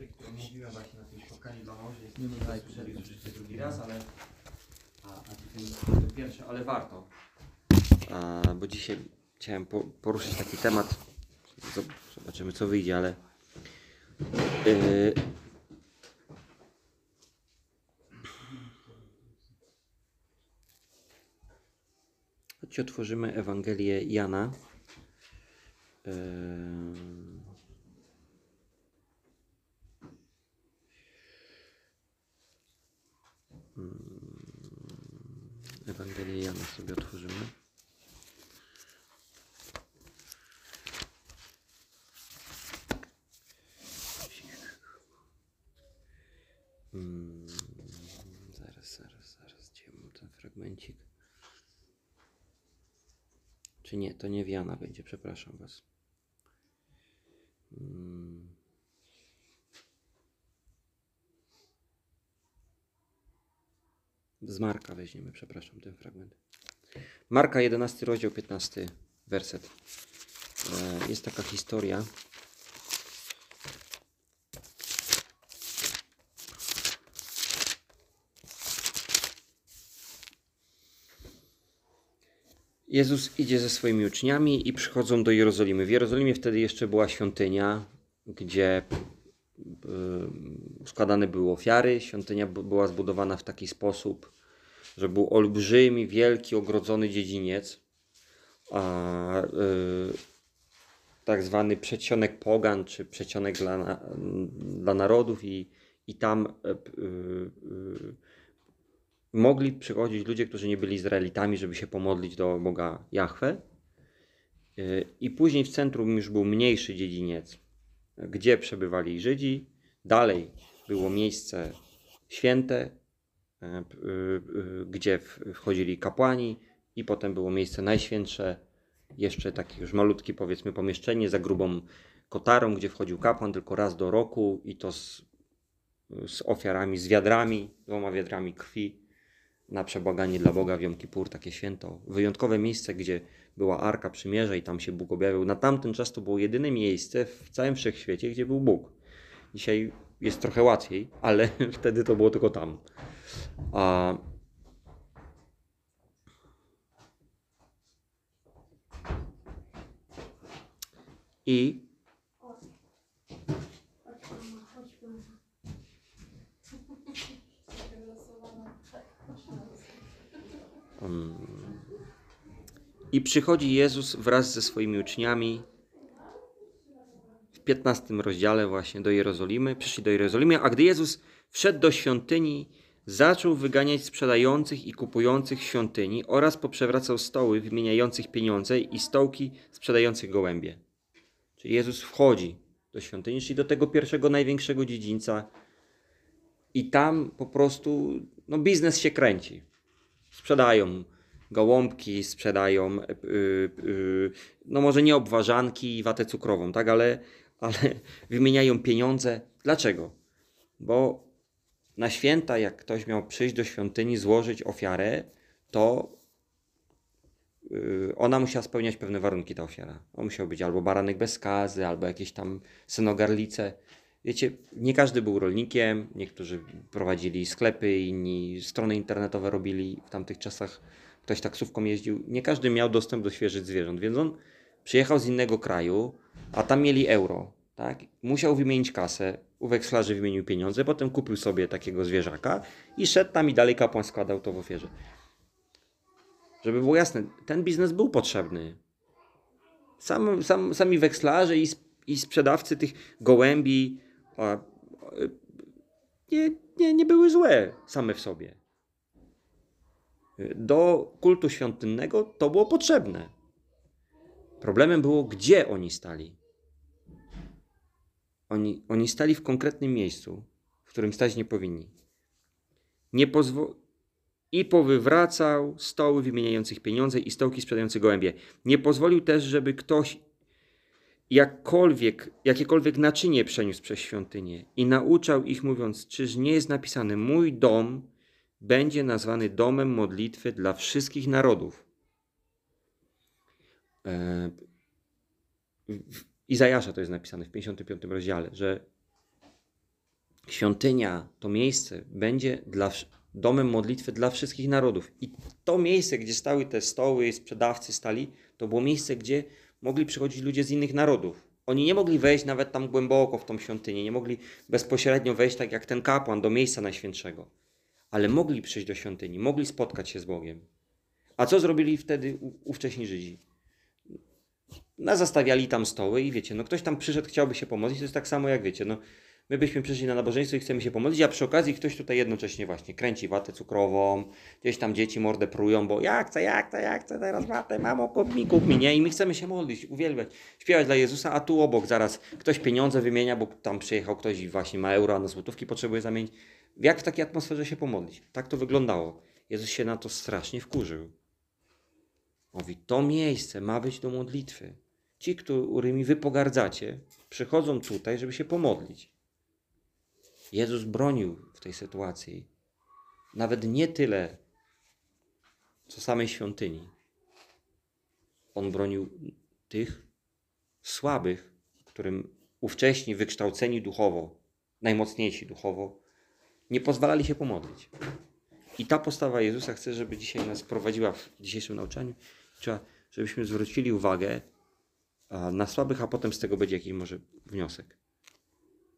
historii, którą mówiłem właśnie na tym spotkaniu dla mąży. Jest nie tutaj słyszeli oczywiście drugi raz, ale a, a tutaj to pierwsze, ale warto. A, bo dzisiaj chciałem po, poruszyć taki temat. Zob- Zobaczymy co wyjdzie, ale yy, otworzymy Ewangelię Jana. Yy, Ewangelię Jana sobie otworzymy. Mm, Zaraz, zaraz, zaraz. Gdzie mam ten fragmencik? Czy nie? To nie Wiana będzie, przepraszam Was. Mm. Z Marka weźmiemy, przepraszam, ten fragment. Marka 11 rozdział 15 werset. E, Jest taka historia. Jezus idzie ze swoimi uczniami i przychodzą do Jerozolimy. W Jerozolimie wtedy jeszcze była świątynia, gdzie y, składane były ofiary. Świątynia była zbudowana w taki sposób, że był olbrzymi, wielki, ogrodzony dziedziniec, a y, tak zwany przedsionek pogan, czy przedsionek dla, dla narodów i, i tam y, y, y, mogli przychodzić ludzie, którzy nie byli Izraelitami, żeby się pomodlić do Boga Jahwe. I później w centrum już był mniejszy dziedziniec, gdzie przebywali Żydzi. Dalej było miejsce święte, gdzie w- wchodzili kapłani, i potem było miejsce najświętsze, jeszcze takie już malutkie powiedzmy pomieszczenie za grubą kotarą, gdzie wchodził kapłan tylko raz do roku i to z, z ofiarami, z wiadrami, dwoma wiadrami krwi na przebłaganie dla Boga w Jom Kippur, takie święto. Wyjątkowe miejsce, gdzie była Arka Przymierza i tam się Bóg objawiał. Na tamten czas to było jedyne miejsce w całym wszechświecie, gdzie był Bóg. Dzisiaj jest trochę łatwiej, ale wtedy to było tylko tam. A... I I przychodzi Jezus wraz ze swoimi uczniami 15 rozdziale właśnie do Jerozolimy. Przyszli do Jerozolimy, a gdy Jezus wszedł do świątyni, zaczął wyganiać sprzedających i kupujących świątyni oraz poprzewracał stoły wymieniających pieniądze i stołki sprzedających gołębie. Czyli Jezus wchodzi do świątyni, czyli do tego pierwszego, największego dziedzińca i tam po prostu no, biznes się kręci sprzedają gołąbki, sprzedają, y, y, no może nie obwarzanki i watę cukrową, tak, ale, ale wymieniają pieniądze. Dlaczego? Bo na święta, jak ktoś miał przyjść do świątyni, złożyć ofiarę, to y, ona musiała spełniać pewne warunki, ta ofiara. On musiał być albo baranek bez skazy, albo jakieś tam synogarlice. Wiecie, nie każdy był rolnikiem, niektórzy prowadzili sklepy, inni strony internetowe robili w tamtych czasach. Ktoś taksówką jeździł. Nie każdy miał dostęp do świeżych zwierząt, więc on przyjechał z innego kraju, a tam mieli euro. Tak? Musiał wymienić kasę, u wekslarzy wymienił pieniądze, potem kupił sobie takiego zwierzaka i szedł tam i dalej kapłan składał to w ofierze. Żeby było jasne, ten biznes był potrzebny. Sam, sam, sami wekslarze i, i sprzedawcy tych gołębi a, a, nie, nie, nie były złe same w sobie. Do kultu świątynnego to było potrzebne. Problemem było, gdzie oni stali. Oni, oni stali w konkretnym miejscu, w którym stać nie powinni. Nie pozwo- I powywracał stoły wymieniających pieniądze i stołki sprzedających gołębie. Nie pozwolił też, żeby ktoś jakkolwiek, jakiekolwiek naczynie przeniósł przez świątynię i nauczał ich mówiąc, czyż nie jest napisane, mój dom będzie nazwany domem modlitwy dla wszystkich narodów. E, w Izajasza to jest napisane w 55 rozdziale, że świątynia, to miejsce będzie dla, domem modlitwy dla wszystkich narodów. I to miejsce, gdzie stały te stoły, sprzedawcy stali, to było miejsce, gdzie mogli przychodzić ludzie z innych narodów. Oni nie mogli wejść nawet tam głęboko w tą świątynię, nie mogli bezpośrednio wejść tak jak ten kapłan do miejsca najświętszego, ale mogli przyjść do świątyni, mogli spotkać się z Bogiem. A co zrobili wtedy ówcześni Żydzi? No, zastawiali tam stoły i wiecie, no ktoś tam przyszedł, chciałby się pomodlić, to jest tak samo jak wiecie, no my byśmy przyszli na nabożeństwo i chcemy się pomodlić, a przy okazji ktoś tutaj jednocześnie właśnie kręci watę cukrową, gdzieś tam dzieci mordę prują, bo jak chcę, jak chcę, jak chcę teraz watę, mamo kup mi, kup mi, nie? I my chcemy się modlić, uwielbiać, śpiewać dla Jezusa, a tu obok zaraz ktoś pieniądze wymienia, bo tam przyjechał ktoś i właśnie ma euro, a na złotówki potrzebuje zamienić. Jak w takiej atmosferze się pomodlić? Tak to wyglądało. Jezus się na to strasznie wkurzył. Mówi, to miejsce ma być do modlitwy. Ci, którymi wy pogardzacie, przychodzą tutaj, żeby się pomodlić. Jezus bronił w tej sytuacji nawet nie tyle, co samej świątyni. On bronił tych słabych, którym ówcześni wykształceni duchowo, najmocniejsi duchowo, nie pozwalali się pomodlić. I ta postawa Jezusa chce, żeby dzisiaj nas prowadziła w dzisiejszym nauczaniu. Żebyśmy zwrócili uwagę na słabych, a potem z tego będzie jakiś może wniosek.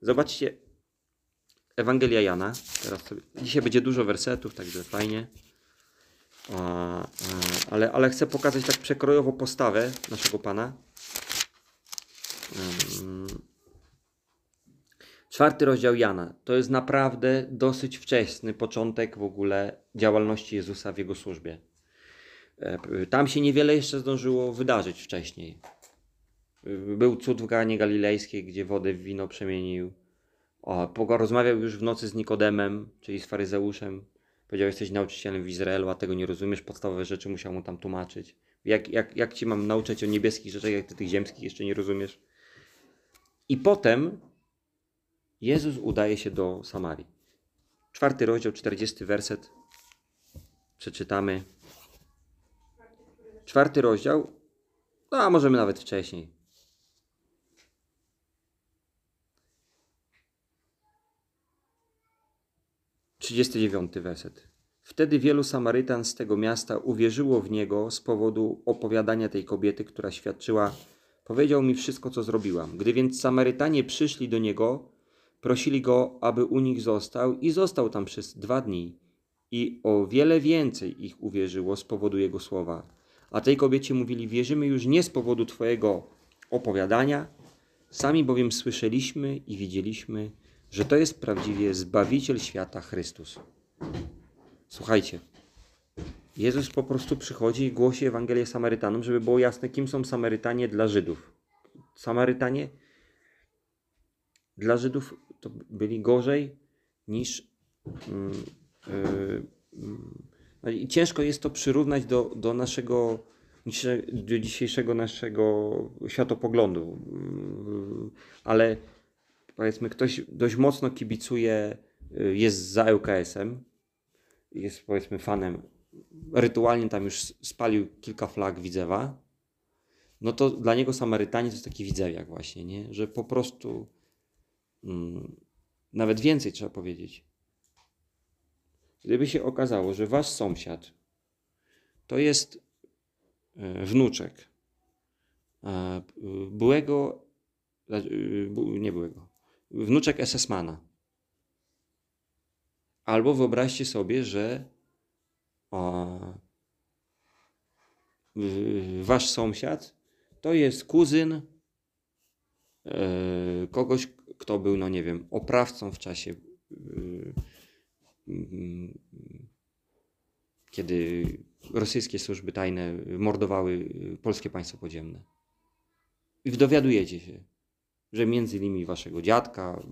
Zobaczcie Ewangelia Jana. Teraz sobie, dzisiaj będzie dużo wersetów, także fajnie. Ale, ale chcę pokazać tak przekrojowo postawę naszego Pana. Czwarty rozdział Jana. To jest naprawdę dosyć wczesny początek w ogóle działalności Jezusa w jego służbie. E, Tam się niewiele jeszcze zdążyło wydarzyć wcześniej. Był cud w Ganie Galilejskiej, gdzie wodę w wino przemienił. O, rozmawiał już w nocy z Nikodemem, czyli z faryzeuszem. Powiedział, jesteś nauczycielem w Izraelu, a tego nie rozumiesz, podstawowe rzeczy musiał mu tam tłumaczyć. Jak, jak, jak ci mam nauczać o niebieskich rzeczach, jak ty tych ziemskich jeszcze nie rozumiesz? I potem Jezus udaje się do Samarii. Czwarty rozdział, 40 werset. Przeczytamy. Czwarty rozdział, no a możemy nawet wcześniej. Trzydziesty dziewiąty werset. Wtedy wielu Samarytan z tego miasta uwierzyło w niego z powodu opowiadania tej kobiety, która świadczyła: Powiedział mi wszystko, co zrobiłam. Gdy więc Samarytanie przyszli do niego, prosili go, aby u nich został, i został tam przez dwa dni. I o wiele więcej ich uwierzyło z powodu jego słowa. A tej kobiecie mówili: Wierzymy już nie z powodu Twojego opowiadania, sami bowiem słyszeliśmy i widzieliśmy, że to jest prawdziwie Zbawiciel świata Chrystus. Słuchajcie, Jezus po prostu przychodzi i głosi Ewangelię Samarytanom, żeby było jasne, kim są Samarytanie dla Żydów. Samarytanie dla Żydów to byli gorzej niż. Mm, yy, mm, no i ciężko jest to przyrównać do, do naszego do dzisiejszego naszego światopoglądu. Yy, Ale powiedzmy, ktoś dość mocno kibicuje, yy, jest za ŁKS-em, jest powiedzmy fanem, rytualnie tam już spalił kilka flag Widzewa, no to dla niego Samarytanie to jest taki widzewiak właśnie, nie? Że po prostu mm, nawet więcej trzeba powiedzieć. Gdyby się okazało, że wasz sąsiad to jest e, wnuczek byłego, e, bu- nie byłego, wnuczek SS-mana. Albo wyobraźcie sobie, że wasz sąsiad to jest kuzyn e, kogoś, kto był, no nie wiem, oprawcą w czasie, y, mm, kiedy rosyjskie służby tajne mordowały polskie państwo podziemne. I dowiadujecie się, że między innymi waszego dziadka,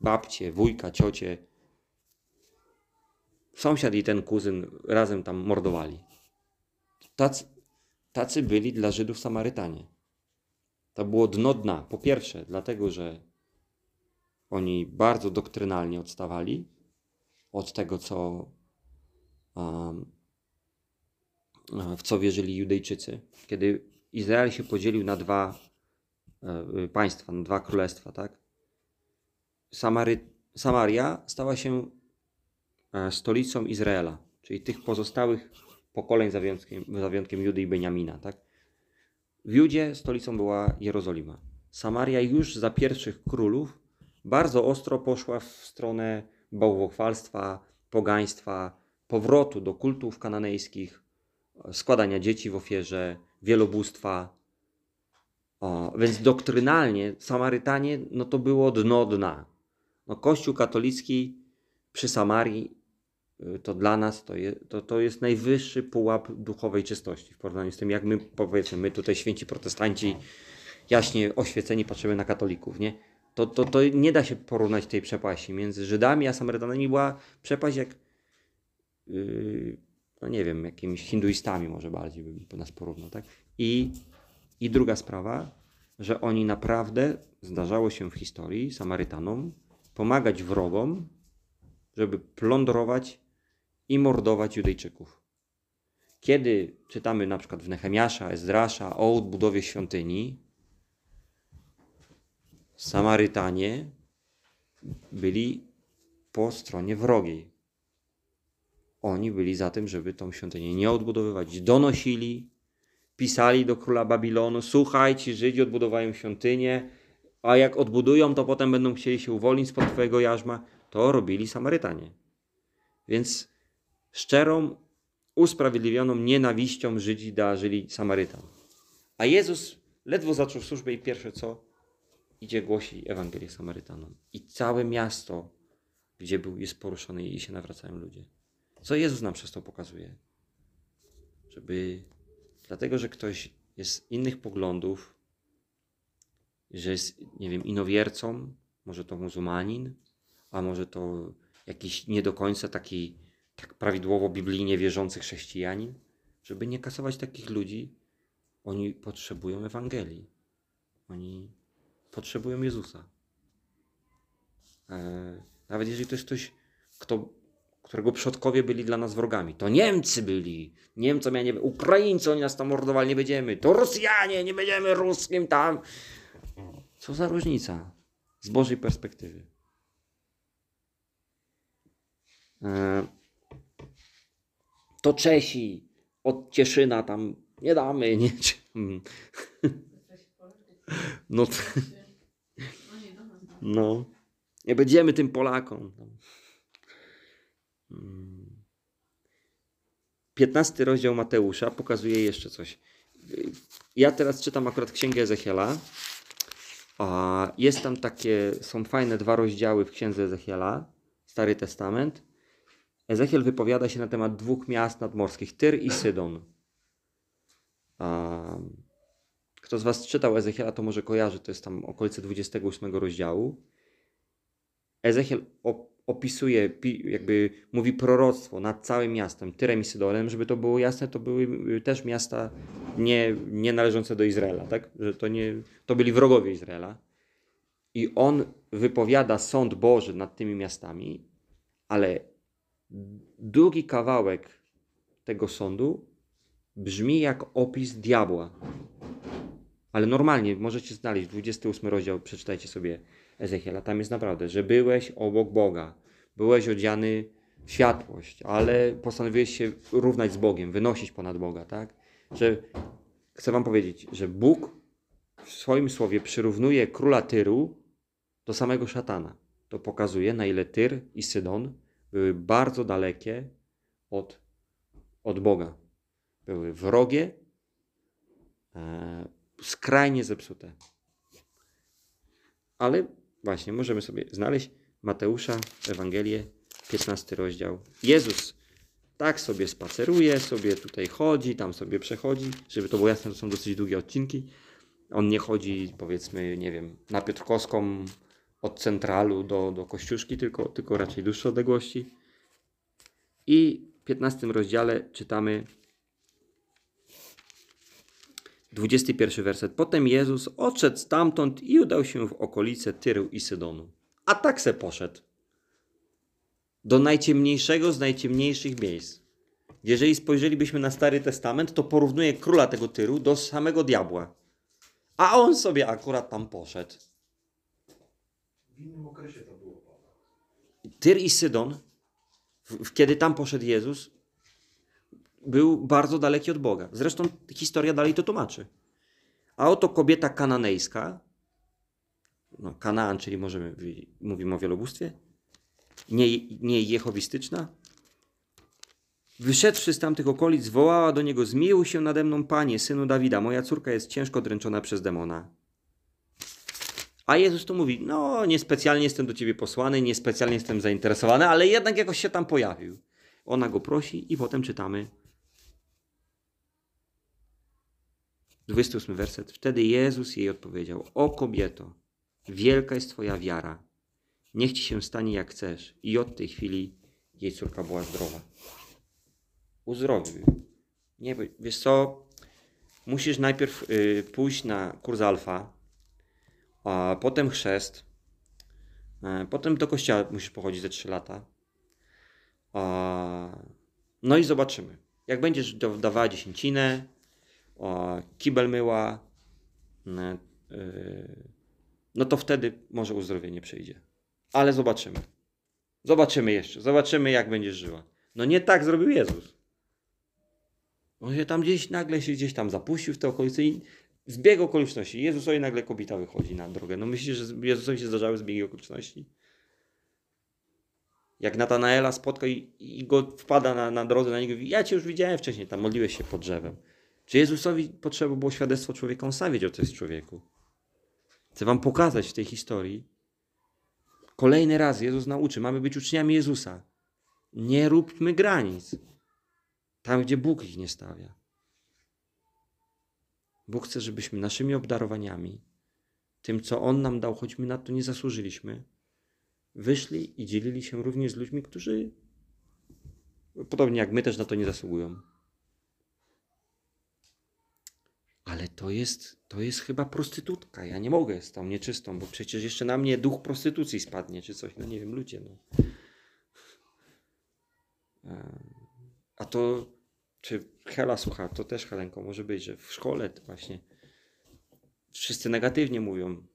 babcie, wujka, ciocie, sąsiad i ten kuzyn razem tam mordowali. Tacy, tacy byli dla Żydów Samarytanie. To było dno dna. Po pierwsze, dlatego, że oni bardzo doktrynalnie odstawali od tego, co, um, w co wierzyli Judejczycy. Kiedy Izrael się podzielił na dwa państwa, na dwa królestwa, tak? Samary, Samaria stała się e, stolicą Izraela, czyli tych pozostałych pokoleń za wyjątkiem, za wyjątkiem Judy i Beniamina. Tak? W Judzie stolicą była Jerozolima. Samaria już za pierwszych królów bardzo ostro poszła w stronę bałwochwalstwa, pogaństwa, powrotu do kultów kananejskich, składania dzieci w ofierze, wielobóstwa. O, więc doktrynalnie Samarytanie no to było dno dna. No, Kościół katolicki przy Samarii y, to dla nas to, je, to, to jest najwyższy pułap duchowej czystości w porównaniu z tym, jak my powiedzmy, my tutaj święci protestanci, jaśnie oświeceni patrzymy na katolików, nie? To, to, to nie da się porównać tej przepaści. Między Żydami a Samarytanami była przepaść jak, yy, no nie wiem, jakimiś hinduistami może bardziej bym nas porównał, tak? I, I druga sprawa, że oni naprawdę, zdarzało się w historii Samarytanom, pomagać wrogom, żeby plądrować i mordować Judejczyków. Kiedy czytamy na przykład w Nehemiasza, Ezdrasza o odbudowie świątyni, Samarytanie byli po stronie wrogiej. Oni byli za tym, żeby tą świątynię nie odbudowywać. Donosili, pisali do króla Babilonu: Słuchaj, ci Żydzi odbudowają świątynię, a jak odbudują, to potem będą chcieli się uwolnić spod Twojego jarzma. To robili Samarytanie. Więc szczerą, usprawiedliwioną nienawiścią Żydzi darzyli Samarytan. A Jezus ledwo zaczął służbę i pierwsze co? Idzie głosi Ewangelię Samarytanom. I całe miasto, gdzie był, jest poruszony i się nawracają ludzie. Co Jezus nam przez to pokazuje? Żeby, dlatego, że ktoś jest innych poglądów, że jest, nie wiem, inowiercą, może to muzułmanin, a może to jakiś nie do końca taki tak prawidłowo biblijnie wierzący chrześcijanin, żeby nie kasować takich ludzi, oni potrzebują Ewangelii. Oni potrzebują Jezusa. E, nawet jeżeli to jest ktoś, kto, którego przodkowie byli dla nas wrogami. To Niemcy byli. Niemcom, ja nie Ukraińcy, oni nas tam mordowali, nie będziemy. To Rosjanie, nie będziemy ruskim tam. Co za różnica z Bożej perspektywy. E, to Czesi od Cieszyna tam nie damy, nie. No, to, no. Nie będziemy tym Polakom. Mm. 15 rozdział Mateusza pokazuje jeszcze coś. Ja teraz czytam akurat księgę Ezechiela. Jest tam takie, są fajne dwa rozdziały w księdze Ezechiela, Stary Testament. Ezechiel wypowiada się na temat dwóch miast nadmorskich, Tyr i Sydon. Kto z Was czytał Ezechiela, to może kojarzy, to jest tam okolice 28 rozdziału. Ezechiel opisuje, jakby mówi proroctwo nad całym miastem, Tyrem i Sydonem, żeby to było jasne, to były też miasta nie, nie należące do Izraela, tak? Że to, nie, to byli wrogowie Izraela. I on wypowiada sąd Boży nad tymi miastami, ale drugi kawałek tego sądu brzmi jak opis diabła. Ale normalnie możecie znaleźć 28 rozdział, przeczytajcie sobie Ezechiela. Tam jest naprawdę, że byłeś obok Boga, byłeś odziany w światłość, ale postanowiłeś się równać z Bogiem, wynosić ponad Boga, tak? Że chcę wam powiedzieć, że Bóg w swoim słowie przyrównuje króla Tyru do samego szatana. To pokazuje, na ile Tyr i Sydon były bardzo dalekie od, od Boga. Były wrogie, e, skrajnie zepsute. Ale właśnie możemy sobie znaleźć Mateusza, Ewangelię, 15 rozdział. Jezus tak sobie spaceruje, sobie tutaj chodzi, tam sobie przechodzi. Żeby to było jasne, to są dosyć długie odcinki. On nie chodzi, powiedzmy, nie wiem, na Piotrkowską od centralu do, do Kościuszki, tylko, tylko raczej dłuższe odległości. I w 15 rozdziale czytamy 21 werset. Potem Jezus odszedł stamtąd i udał się w okolice Tyru i Sydonu. A tak se poszedł. Do najciemniejszego z najciemniejszych miejsc. Jeżeli spojrzelibyśmy na Stary Testament, to porównuje króla tego Tyru do samego diabła. A on sobie akurat tam poszedł. W innym okresie to było. Tyr i Sydon, w, kiedy tam poszedł Jezus, był bardzo daleki od Boga. Zresztą historia dalej to tłumaczy. A oto kobieta kananejska, no Kanaan, czyli możemy, mówimy o wielobóstwie, nie, nie jehowistyczna, wyszedłszy z tamtych okolic, wołała do niego, zmiłuj się nade mną, panie, synu Dawida, moja córka jest ciężko dręczona przez demona. A Jezus tu mówi, no niespecjalnie jestem do ciebie posłany, niespecjalnie jestem zainteresowany, ale jednak jakoś się tam pojawił. Ona go prosi i potem czytamy 28 werset. Wtedy Jezus jej odpowiedział: O kobieto, wielka jest Twoja wiara. Niech ci się stanie jak chcesz. I od tej chwili jej córka była zdrowa. Uzdrowił. Nie, wiesz co? Musisz najpierw y, pójść na kurs alfa, a potem chrzest, e, potem do kościoła musisz pochodzić ze 3 lata. A, no i zobaczymy. Jak będziesz dawała dziesięcinę, kibel myła, no, yy, no to wtedy może uzdrowienie przyjdzie. Ale zobaczymy. Zobaczymy jeszcze. Zobaczymy, jak będziesz żyła. No nie tak zrobił Jezus. On się tam gdzieś nagle się gdzieś tam zapuścił w te okolice i zbieg okoliczności. Jezusowi nagle kobieta wychodzi na drogę. No myślisz, że Jezusowi się zdarzały zbiegi okoliczności? Jak Natanaela spotka i, i go wpada na, na drodze na niego mówi, ja cię już widziałem wcześniej, tam modliłeś się pod drzewem. Czy Jezusowi potrzeba było świadectwo człowieka? On sam wiedział, co jest człowieku. Chcę wam pokazać w tej historii. Kolejny raz Jezus nauczy, mamy być uczniami Jezusa. Nie róbmy granic. Tam, gdzie Bóg ich nie stawia. Bóg chce, żebyśmy naszymi obdarowaniami, tym, co On nam dał, choć my na to nie zasłużyliśmy, wyszli i dzielili się również z ludźmi, którzy podobnie jak my też na to nie zasługują. Ale to jest, to jest chyba prostytutka. Ja nie mogę z tą nieczystą, bo przecież jeszcze na mnie duch prostytucji spadnie, czy coś. No nie wiem, ludzie. No. A to, czy Hela słucha, to też Helenko może być, że w szkole właśnie wszyscy negatywnie mówią.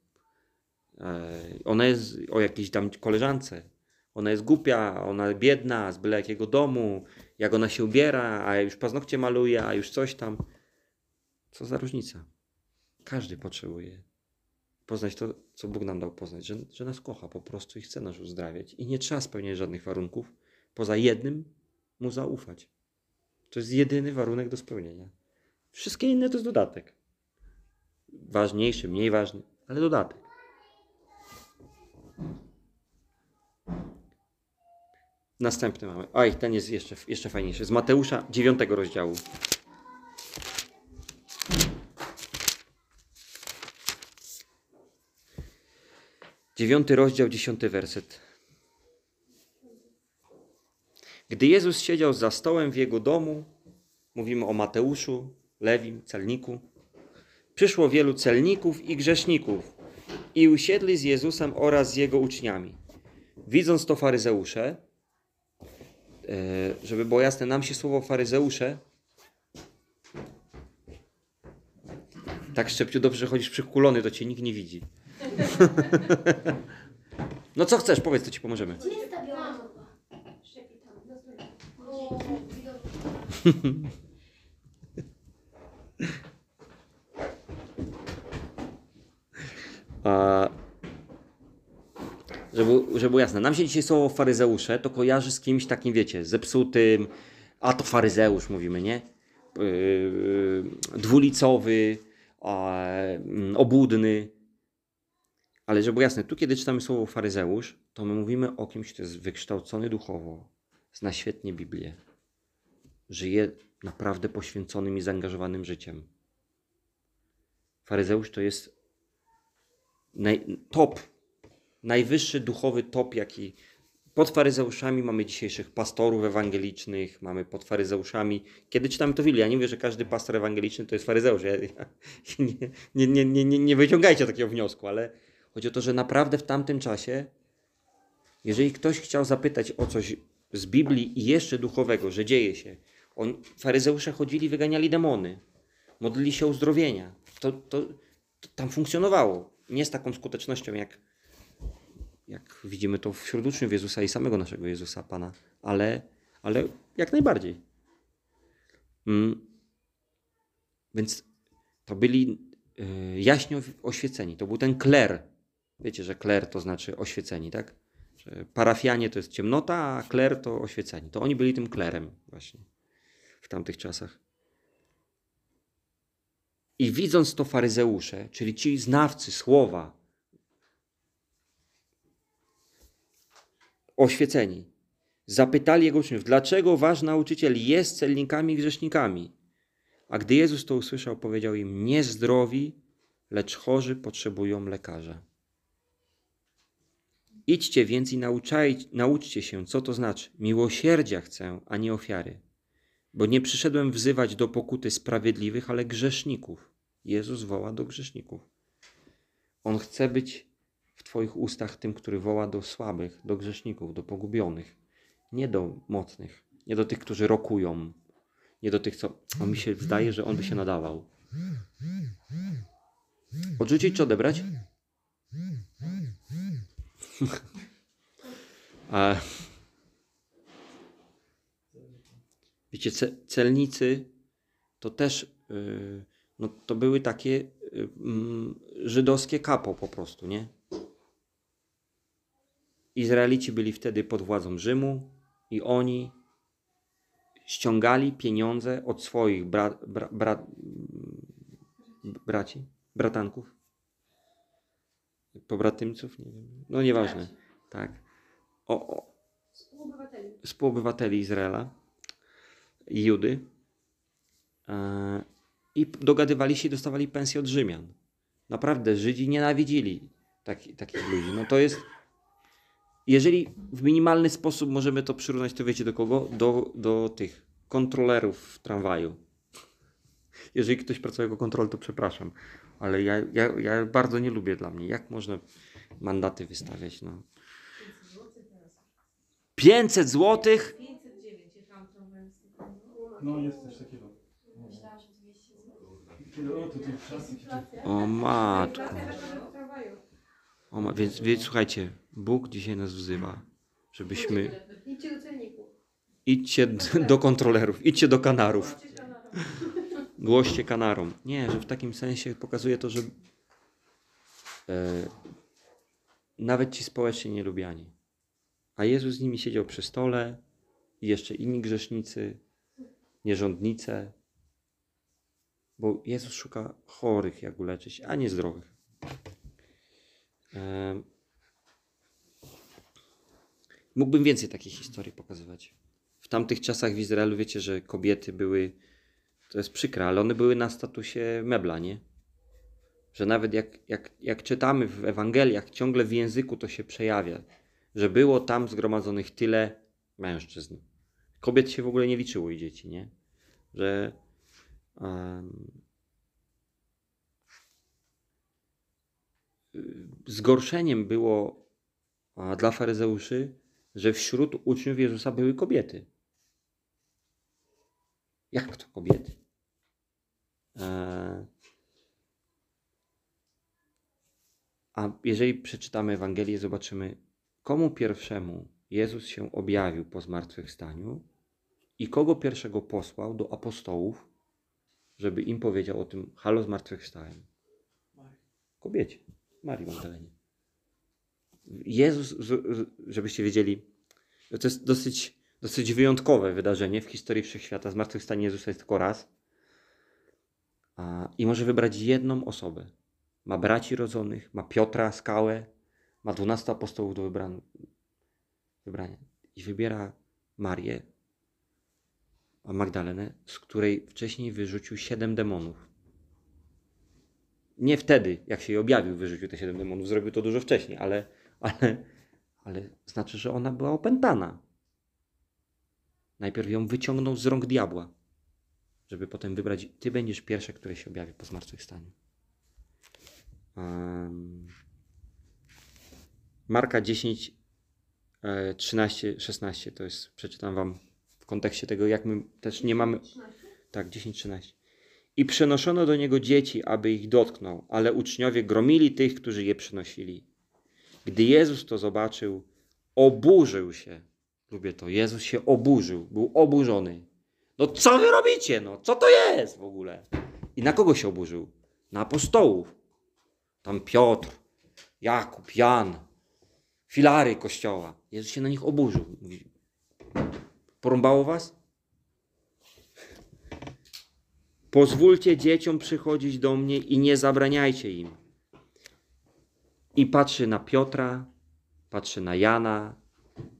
E, ona jest o jakiejś tam koleżance. Ona jest głupia, ona biedna, z byle jakiego domu, jak ona się ubiera, a już paznokcie maluje, a już coś tam. Co za różnica? Każdy potrzebuje poznać to, co Bóg nam dał poznać, że, że nas kocha po prostu i chce nas uzdrawiać. I nie trzeba spełniać żadnych warunków, poza jednym mu zaufać. To jest jedyny warunek do spełnienia. Wszystkie inne to jest dodatek. Ważniejszy, mniej ważny, ale dodatek. Następny mamy. Oj, ten jest jeszcze, jeszcze fajniejszy. Z Mateusza 9 rozdziału. Dziewiąty rozdział, dziesiąty werset. Gdy Jezus siedział za stołem w jego domu, mówimy o Mateuszu, Lewim, celniku, przyszło wielu celników i grzeszników i usiedli z Jezusem oraz z jego uczniami. Widząc to faryzeusze, e, żeby było jasne, nam się słowo faryzeusze tak szczepciu dobrze, chodzisz przykulony, to cię nikt nie widzi. no co chcesz? Powiedz, to ci pomożemy. Gdzie jest ta biała torba? Szczepi tam, na stole. O, A, żeby, żeby było jasne, nam się dzisiaj słowo faryzeusze to kojarzy z kimś takim, wiecie, zepsutym, a to faryzeusz mówimy, nie? Yy, dwulicowy, yy, obłudny. Ale żeby było jasne, tu kiedy czytamy słowo faryzeusz, to my mówimy o kimś, kto jest wykształcony duchowo, zna świetnie Biblię, żyje naprawdę poświęconym i zaangażowanym życiem. Faryzeusz to jest naj, top, najwyższy duchowy top, jaki pod faryzeuszami mamy dzisiejszych pastorów ewangelicznych, mamy pod faryzeuszami. Kiedy czytamy to w Biblii, ja nie mówię, że każdy pastor ewangeliczny to jest faryzeusz. Ja, ja, nie, nie, nie, nie, nie wyciągajcie takiego wniosku, ale Chodzi o to, że naprawdę w tamtym czasie, jeżeli ktoś chciał zapytać o coś z Biblii i jeszcze duchowego, że dzieje się, on, faryzeusze chodzili, wyganiali demony, modlili się uzdrowienia. To, to, to tam funkcjonowało. Nie z taką skutecznością jak, jak widzimy to wśród uczniów Jezusa i samego naszego Jezusa Pana, ale, ale jak najbardziej. Mm. Więc to byli y, oświeceni. To był ten kler. Wiecie, że kler to znaczy oświeceni, tak? Że parafianie to jest ciemnota, a kler to oświeceni. To oni byli tym klerem właśnie w tamtych czasach. I widząc to faryzeusze, czyli ci znawcy słowa, oświeceni, zapytali jego uczniów, dlaczego wasz nauczyciel jest celnikami i grzesznikami? A gdy Jezus to usłyszał, powiedział im, nie zdrowi, lecz chorzy potrzebują lekarza. Idźcie więc i nauczcie się, co to znaczy. Miłosierdzia chcę, a nie ofiary. Bo nie przyszedłem wzywać do pokuty sprawiedliwych, ale grzeszników. Jezus woła do grzeszników. On chce być w Twoich ustach tym, który woła do słabych, do grzeszników, do pogubionych. Nie do mocnych, nie do tych, którzy rokują, nie do tych, co. On mi się zdaje, że on by się nadawał. Odrzucić czy odebrać? A... Wiecie, ce- celnicy to też yy, no, to były takie yy, mm, żydowskie kapo po prostu, nie? Izraelici byli wtedy pod władzą Rzymu i oni ściągali pieniądze od swoich bra, bra, bra, braci, bratanków, pobratymców, nie wiem, no nieważne, tak, o, o, Współobywateli. współobywateli Izraela i Judy e, i dogadywali się i dostawali pensję od Rzymian. Naprawdę Żydzi nienawidzili taki, takich ludzi. No to jest, jeżeli w minimalny sposób możemy to przyrównać, to wiecie do kogo? Do, do tych kontrolerów w tramwaju. Jeżeli ktoś pracuje jako kontrol, to przepraszam, ale ja, ja, ja bardzo nie lubię dla mnie. Jak można mandaty wystawiać? No. 500 złotych? 509 jechałam tramwajem z tego. No jest coś takiego. Myślałam, że 200 zł. O, matko. O, ma, więc, więc słuchajcie, Bóg dzisiaj nas wzywa, żebyśmy Idźcie do celników. idźcie d- do kontrolerów, idźcie do kanarów. Głoście kanarom. Nie, że w takim sensie pokazuje to, że e, nawet ci społecznie nielubiani. A Jezus z nimi siedział przy stole i jeszcze inni grzesznicy, nierządnice, bo Jezus szuka chorych, jak uleczyć, a nie zdrowych. Mógłbym więcej takich historii pokazywać. W tamtych czasach w Izraelu wiecie, że kobiety były, to jest przykre, ale one były na statusie mebla, nie? Że nawet jak, jak, jak czytamy w Ewangeliach, ciągle w języku to się przejawia, że było tam zgromadzonych tyle mężczyzn. Kobiet się w ogóle nie liczyło i dzieci, nie? Że em, zgorszeniem było dla faryzeuszy, że wśród uczniów Jezusa były kobiety. Jak to kobiety? E, A jeżeli przeczytamy Ewangelię, zobaczymy, komu pierwszemu Jezus się objawił po zmartwychwstaniu i kogo pierwszego posłał do apostołów, żeby im powiedział o tym, halo, zmartwychwstałem. Kobiecie, Marii Magdalenie. Jezus, żebyście wiedzieli, to jest dosyć, dosyć wyjątkowe wydarzenie w historii wszechświata. Zmartwychwstanie Jezusa jest tylko raz. I może wybrać jedną osobę. Ma braci rodzonych, ma Piotra, skałę, ma 12 apostołów do wybran- wybrania. I wybiera Marię, a Magdalenę, z której wcześniej wyrzucił siedem demonów. Nie wtedy, jak się jej objawił, wyrzucił te siedem demonów, zrobił to dużo wcześniej, ale, ale, ale znaczy, że ona była opętana. Najpierw ją wyciągnął z rąk diabła, żeby potem wybrać, ty będziesz pierwsze, które się objawi po zmartwychwstaniu. Um, Marka 10, e, 13, 16 to jest, przeczytam wam w kontekście tego, jak my też nie mamy. 13. Tak, 10-13. I przenoszono do niego dzieci, aby ich dotknął, ale uczniowie gromili tych, którzy je przynosili. Gdy Jezus to zobaczył, oburzył się. Lubię to. Jezus się oburzył, był oburzony. No co wy robicie? No co to jest w ogóle? I na kogo się oburzył? Na apostołów. Tam Piotr, Jakub, Jan, filary kościoła. Jezus się na nich oburzył. Mówi, porąbało was? Pozwólcie dzieciom przychodzić do mnie i nie zabraniajcie im. I patrzy na Piotra, patrzy na Jana,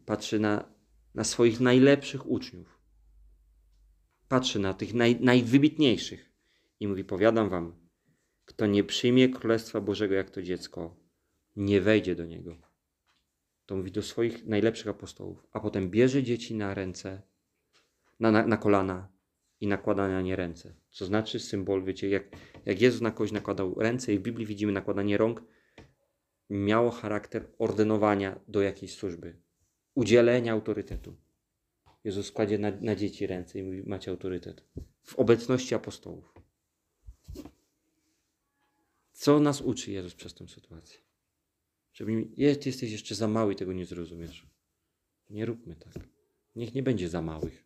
patrzy na, na swoich najlepszych uczniów. Patrzy na tych naj, najwybitniejszych i mówi: Powiadam wam, kto nie przyjmie Królestwa Bożego jak to dziecko, nie wejdzie do niego. To mówi do swoich najlepszych apostołów, a potem bierze dzieci na ręce, na, na, na kolana i nakłada na nie ręce. Co znaczy symbol, wiecie, jak, jak Jezus na kogoś nakładał ręce i w Biblii widzimy nakładanie rąk, miało charakter ordynowania do jakiejś służby, udzielenia autorytetu. Jezus kładzie na, na dzieci ręce i mówi, macie autorytet. W obecności apostołów. Co nas uczy Jezus przez tę sytuację? Żeby mi, ty jesteś jeszcze za mały i tego nie zrozumiesz. Nie róbmy tak. Niech nie będzie za małych.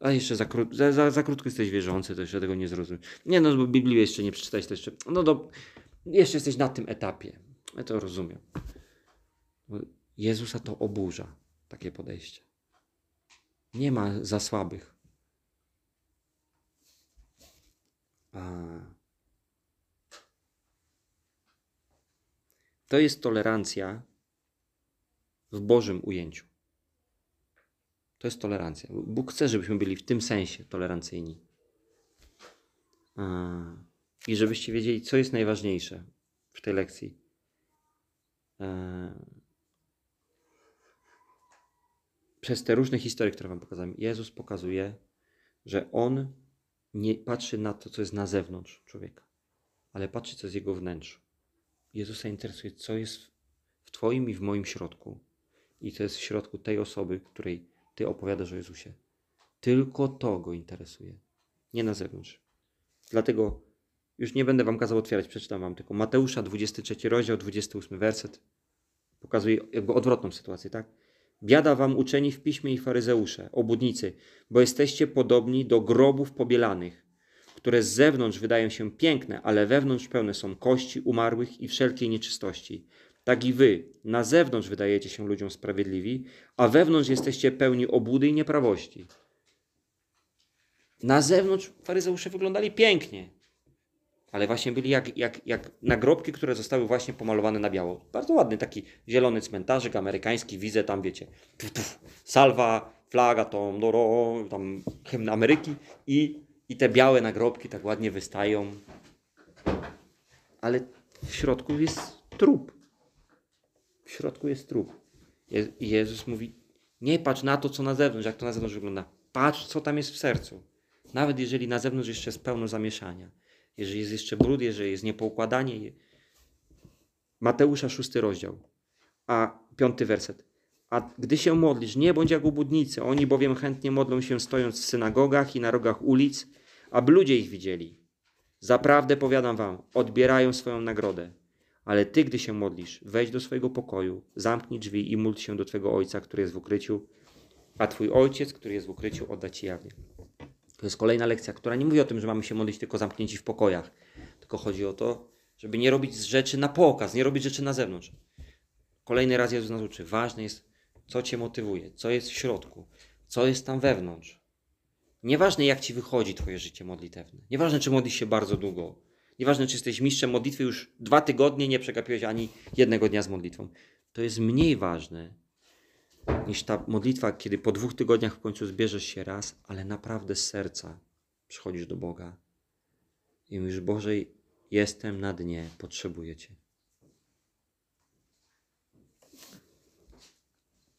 A jeszcze za, kró- za, za, za krótko jesteś wierzący, to jeszcze tego nie zrozumiesz. Nie no, bo Biblii jeszcze nie przeczytałeś, to jeszcze... No do, jeszcze jesteś na tym etapie. Ja to rozumiem. Jezusa to oburza, takie podejście. Nie ma za słabych. A. To jest tolerancja w Bożym ujęciu. To jest tolerancja. Bóg chce, żebyśmy byli w tym sensie tolerancyjni. I żebyście wiedzieli, co jest najważniejsze w tej lekcji. E, Przez te różne historie, które Wam pokazałem, Jezus pokazuje, że On nie patrzy na to, co jest na zewnątrz człowieka, ale patrzy, co jest jego wnętrzu. Jezusa interesuje, co jest w Twoim i w moim środku. I co jest w środku tej osoby, której Ty opowiadasz o Jezusie. Tylko to go interesuje, nie na zewnątrz. Dlatego już nie będę Wam kazał otwierać, przeczytam Wam tylko Mateusza, 23 rozdział, 28 werset. Pokazuje jakby odwrotną sytuację, tak? Biada wam uczeni w piśmie i faryzeusze, obudnicy, bo jesteście podobni do grobów pobielanych, które z zewnątrz wydają się piękne, ale wewnątrz pełne są kości umarłych i wszelkiej nieczystości. Tak i wy, na zewnątrz wydajecie się ludziom sprawiedliwi, a wewnątrz jesteście pełni obłudy i nieprawości. Na zewnątrz faryzeusze wyglądali pięknie, ale właśnie byli jak, jak, jak nagrobki, które zostały właśnie pomalowane na biało. Bardzo ładny taki zielony cmentarzyk amerykański, widzę tam, wiecie, tuf, tuf, salwa, flaga, tom, doro, tam hymn Ameryki i, i te białe nagrobki tak ładnie wystają. Ale w środku jest trup. W środku jest trup. Je, Jezus mówi, nie patrz na to, co na zewnątrz, jak to na zewnątrz wygląda. Patrz, co tam jest w sercu. Nawet jeżeli na zewnątrz jeszcze jest pełno zamieszania jeżeli jest jeszcze brud, jeżeli jest niepoukładanie. Mateusza, szósty rozdział, a piąty werset. A gdy się modlisz, nie bądź jak ubudnicy, oni bowiem chętnie modlą się stojąc w synagogach i na rogach ulic, aby ludzie ich widzieli. Zaprawdę powiadam wam, odbierają swoją nagrodę. Ale ty, gdy się modlisz, wejdź do swojego pokoju, zamknij drzwi i módl się do twego ojca, który jest w ukryciu, a twój ojciec, który jest w ukryciu, odda ci jawnie. To jest kolejna lekcja, która nie mówi o tym, że mamy się modlić tylko zamknięci w pokojach. Tylko chodzi o to, żeby nie robić rzeczy na pokaz, nie robić rzeczy na zewnątrz. Kolejny raz Jezus nas uczy. Ważne jest, co cię motywuje, co jest w środku, co jest tam wewnątrz. Nieważne, jak ci wychodzi twoje życie modlitewne. Nieważne, czy modlisz się bardzo długo. Nieważne, czy jesteś mistrzem modlitwy już dwa tygodnie, nie przegapiłeś ani jednego dnia z modlitwą. To jest mniej ważne, niż ta modlitwa, kiedy po dwóch tygodniach w końcu zbierzesz się raz, ale naprawdę z serca przychodzisz do Boga i mówisz: Boże, jestem na dnie, potrzebuję Cię.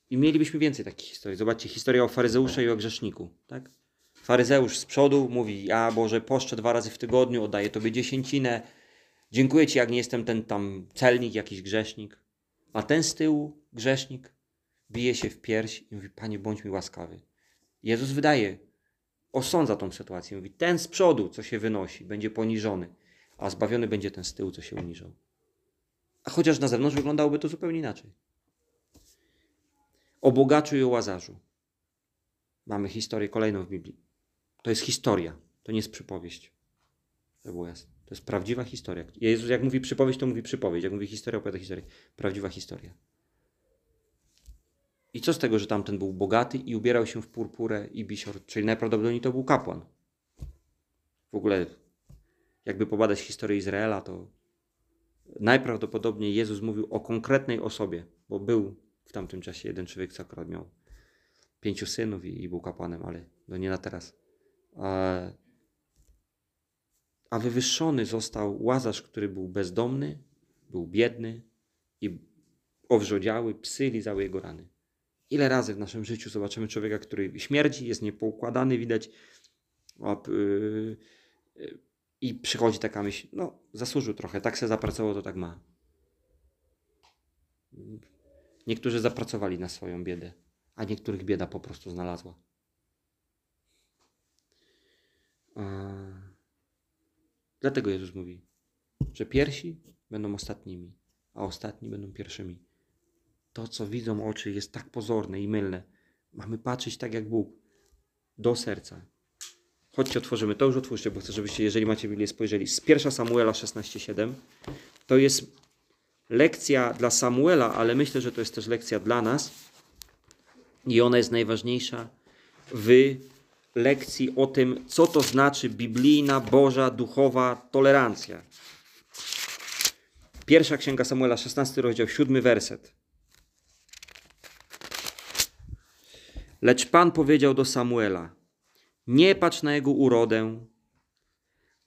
I mielibyśmy więcej takich historii. Zobaczcie, historia o faryzeuszu i o grzeszniku. Tak? Faryzeusz z przodu mówi: Ja Boże, poszczę dwa razy w tygodniu, oddaję Tobie dziesięcinę. Dziękuję Ci, jak nie jestem ten tam celnik, jakiś grzesznik. A ten z tyłu, grzesznik, bije się w pierś i mówi: Panie, bądź mi łaskawy. Jezus wydaje, osądza tą sytuację. Mówi: Ten z przodu, co się wynosi, będzie poniżony, a zbawiony będzie ten z tyłu, co się uniżał. A chociaż na zewnątrz wyglądałoby to zupełnie inaczej. O bogaczu i o łazarzu. Mamy historię kolejną w Biblii. To jest historia, to nie jest przypowieść. To było jasne. To jest prawdziwa historia. Jezus jak mówi przypowieść, to mówi przypowieść. Jak mówi historia, opowiada historię. Prawdziwa historia. I co z tego, że tamten był bogaty i ubierał się w purpurę i bisior, czyli najprawdopodobniej to był kapłan. W ogóle, jakby pobadać historię Izraela, to najprawdopodobniej Jezus mówił o konkretnej osobie, bo był w tamtym czasie jeden człowiek, co akurat miał pięciu synów i, i był kapłanem, ale no nie na teraz. A, a wywyższony został łazarz, który był bezdomny, był biedny i owrzodziały, psy lizały jego rany. Ile razy w naszym życiu zobaczymy człowieka, który śmierdzi, jest niepoukładany, widać, yy, yy, i przychodzi taka myśl, no zasłużył trochę, tak se zapracował, to tak ma. Niektórzy zapracowali na swoją biedę, a niektórych bieda po prostu znalazła. Dlatego Jezus mówi, że pierwsi będą ostatnimi, a ostatni będą pierwszymi. To, co widzą oczy, jest tak pozorne i mylne. Mamy patrzeć tak jak Bóg, do serca. Chodźcie, otworzymy. To już otwórzcie, bo chcę, żebyście, jeżeli macie Biblię, spojrzeli. Z 1 Samuela 16,7. To jest lekcja dla Samuela, ale myślę, że to jest też lekcja dla nas. I ona jest najważniejsza w lekcji o tym, co to znaczy biblijna, boża, duchowa tolerancja. Pierwsza księga Samuela, 16 rozdział, 7 werset. Lecz Pan powiedział do Samuela: Nie patrz na jego urodę,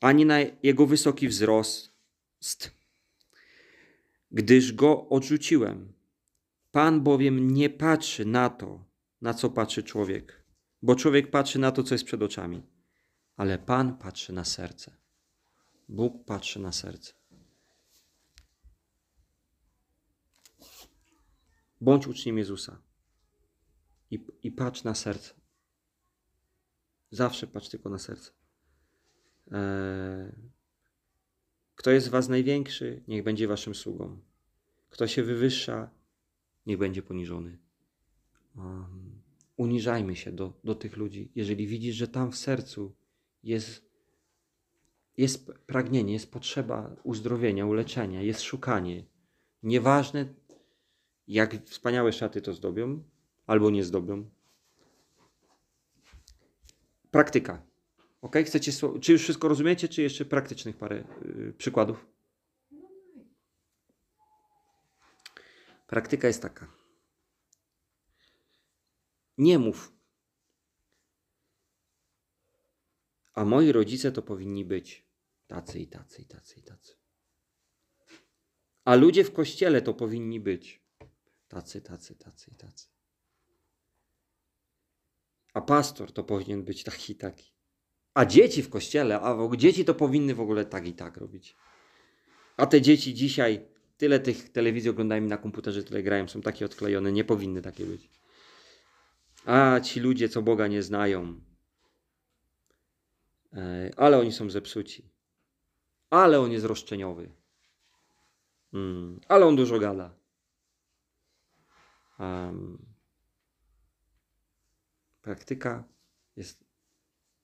ani na jego wysoki wzrost, gdyż go odrzuciłem. Pan bowiem nie patrzy na to, na co patrzy człowiek, bo człowiek patrzy na to, co jest przed oczami, ale Pan patrzy na serce. Bóg patrzy na serce. Bądź uczniem Jezusa i, i patrz na serce. Zawsze patrz tylko na serce. Eee, kto jest Was największy, niech będzie Waszym sługą. Kto się wywyższa, niech będzie poniżony. Uniżajmy się do, do tych ludzi. Jeżeli widzisz, że tam w sercu jest, jest pragnienie, jest potrzeba uzdrowienia, uleczenia, jest szukanie. Nieważne, jak wspaniałe szaty to zdobią, albo nie zdobią. Praktyka. Ok? Chcecie, czy już wszystko rozumiecie, czy jeszcze praktycznych parę y, przykładów? Praktyka jest taka. Nie mów. A moi rodzice to powinni być tacy i tacy i tacy i tacy. A ludzie w kościele to powinni być tacy, tacy, tacy i tacy. A pastor to powinien być taki i taki. A dzieci w kościele, a dzieci to powinny w ogóle tak i tak robić. A te dzieci dzisiaj, tyle tych telewizji oglądają na komputerze tyle grają, są takie odklejone, nie powinny takie być. A ci ludzie, co Boga nie znają, e, ale oni są zepsuci. Ale on jest roszczeniowy. Mm, ale on dużo gada. Em, praktyka jest.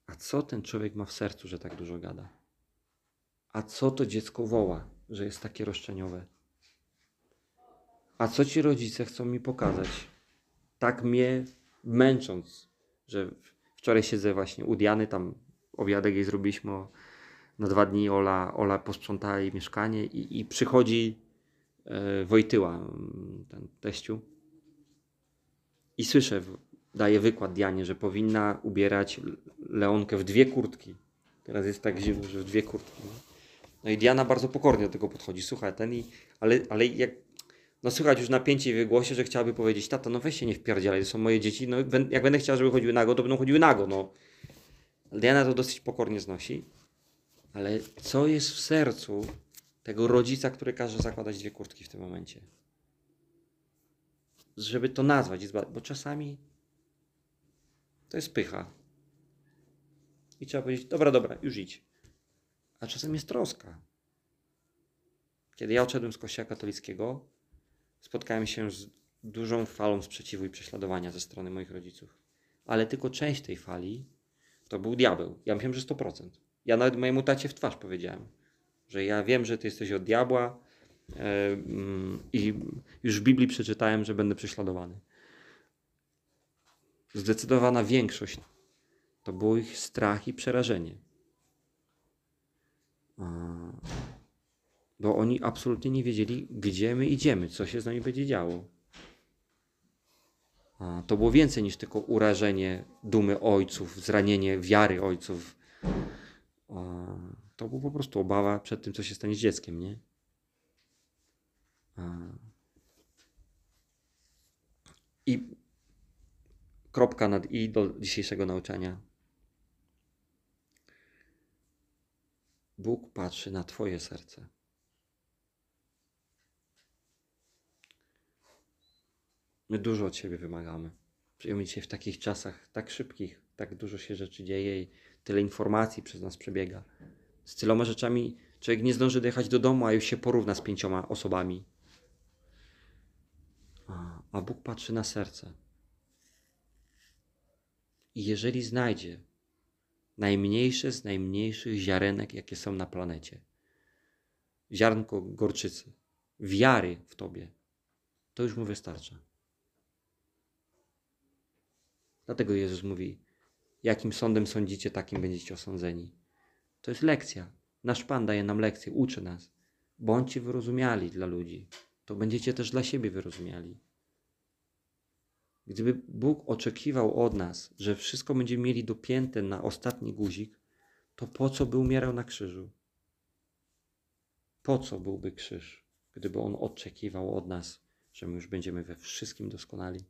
A co ten człowiek ma w sercu, że tak dużo gada? A co to dziecko woła, że jest takie roszczeniowe? A co ci rodzice chcą mi pokazać? Tak mnie męcząc, że wczoraj siedzę właśnie u Diany, tam obiadek jej zrobiliśmy na dwa dni, Ola, Ola posprzątała jej mieszkanie i, i przychodzi e, Wojtyła, mm, ten teściu, i słyszę, daje wykład Dianie, że powinna ubierać Leonkę w dwie kurtki. Teraz jest tak zimno, że w dwie kurtki. No i Diana bardzo pokornie do tego podchodzi. Słuchaj, ten i... Ale, ale jak... No słychać już napięcie w jej głosie, że chciałaby powiedzieć, tata, no weź się nie wpierdzielaj, to są moje dzieci, no jak będę chciała, żeby chodziły nago, to będą chodziły nago, no. Diana to dosyć pokornie znosi. Ale co jest w sercu tego rodzica, który każe zakładać dwie kurtki w tym momencie? Żeby to nazwać, bo czasami to jest pycha. I trzeba powiedzieć, dobra, dobra, już idź. A czasem jest troska. Kiedy ja odszedłem z kościoła katolickiego, spotkałem się z dużą falą sprzeciwu i prześladowania ze strony moich rodziców. Ale tylko część tej fali to był diabeł. Ja myślałem, że 100%. Ja nawet mojemu tacie w twarz powiedziałem, że ja wiem, że ty jesteś od diabła e, mm, i już w Biblii przeczytałem, że będę prześladowany. Zdecydowana większość to był ich strach i przerażenie. Bo oni absolutnie nie wiedzieli, gdzie my idziemy, co się z nami będzie działo. To było więcej niż tylko urażenie dumy ojców, zranienie wiary ojców. To była po prostu obawa przed tym, co się stanie z dzieckiem, nie? I kropka nad i do dzisiejszego nauczania. Bóg patrzy na Twoje serce. My dużo od siebie wymagamy. Przyjemnie dzisiaj w takich czasach tak szybkich, tak dużo się rzeczy dzieje i tyle informacji przez nas przebiega. Z tyloma rzeczami człowiek nie zdąży dojechać do domu, a już się porówna z pięcioma osobami. A Bóg patrzy na serce. I jeżeli znajdzie najmniejsze z najmniejszych ziarenek, jakie są na planecie, ziarnko gorczycy, wiary w Tobie, to już mu wystarcza. Dlatego Jezus mówi: Jakim sądem sądzicie, takim będziecie osądzeni. To jest lekcja. Nasz Pan daje nam lekcję, uczy nas. Bądźcie wyrozumiali dla ludzi, to będziecie też dla siebie wyrozumiali. Gdyby Bóg oczekiwał od nas, że wszystko będziemy mieli dopięte na ostatni guzik, to po co by umierał na krzyżu? Po co byłby krzyż, gdyby On oczekiwał od nas, że my już będziemy we wszystkim doskonali?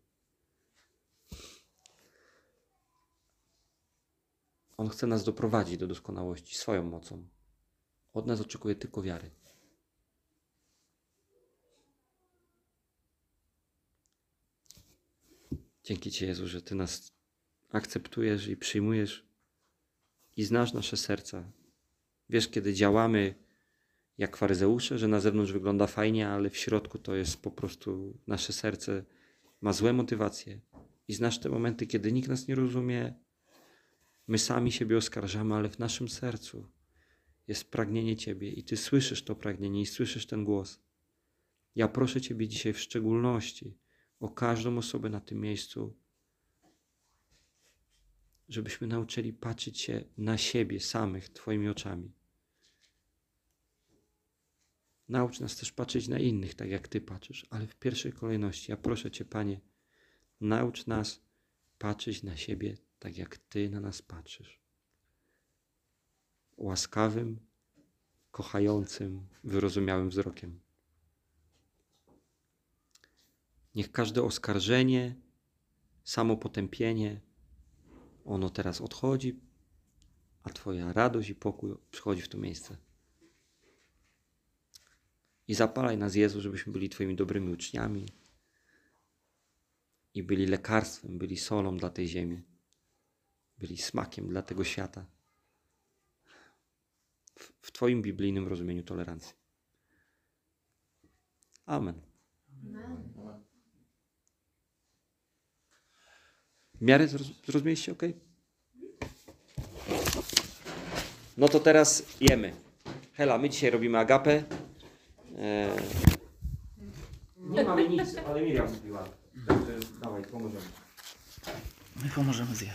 On chce nas doprowadzić do doskonałości swoją mocą. Od nas oczekuje tylko wiary. Dzięki Ci, Jezu, że Ty nas akceptujesz i przyjmujesz i znasz nasze serca. Wiesz, kiedy działamy jak faryzeusze, że na zewnątrz wygląda fajnie, ale w środku to jest po prostu nasze serce ma złe motywacje. I znasz te momenty, kiedy nikt nas nie rozumie, my sami siebie oskarżamy, ale w naszym sercu jest pragnienie Ciebie i Ty słyszysz to pragnienie i słyszysz ten głos. Ja proszę Ciebie dzisiaj w szczególności o każdą osobę na tym miejscu, żebyśmy nauczyli patrzeć się na siebie samych Twoimi oczami. Naucz nas też patrzeć na innych, tak jak Ty patrzysz, ale w pierwszej kolejności ja proszę Cię, Panie, naucz nas patrzeć na siebie tak, jak Ty na nas patrzysz. Łaskawym, kochającym, wyrozumiałym wzrokiem. Niech każde oskarżenie, samopotępienie, ono teraz odchodzi, a Twoja radość i pokój przychodzi w to miejsce. I zapalaj nas, Jezu, żebyśmy byli Twoimi dobrymi uczniami i byli lekarstwem, byli solą dla tej ziemi, byli smakiem dla tego świata. W, w Twoim biblijnym rozumieniu tolerancji. Amen. W miarę zroz- zrozumieliście, ok? No to teraz jemy. Hela, my dzisiaj robimy agapę. Eee, nie mamy nic, ale Miriam mówiła. Także dawaj, pomożemy. My pomożemy zjeść.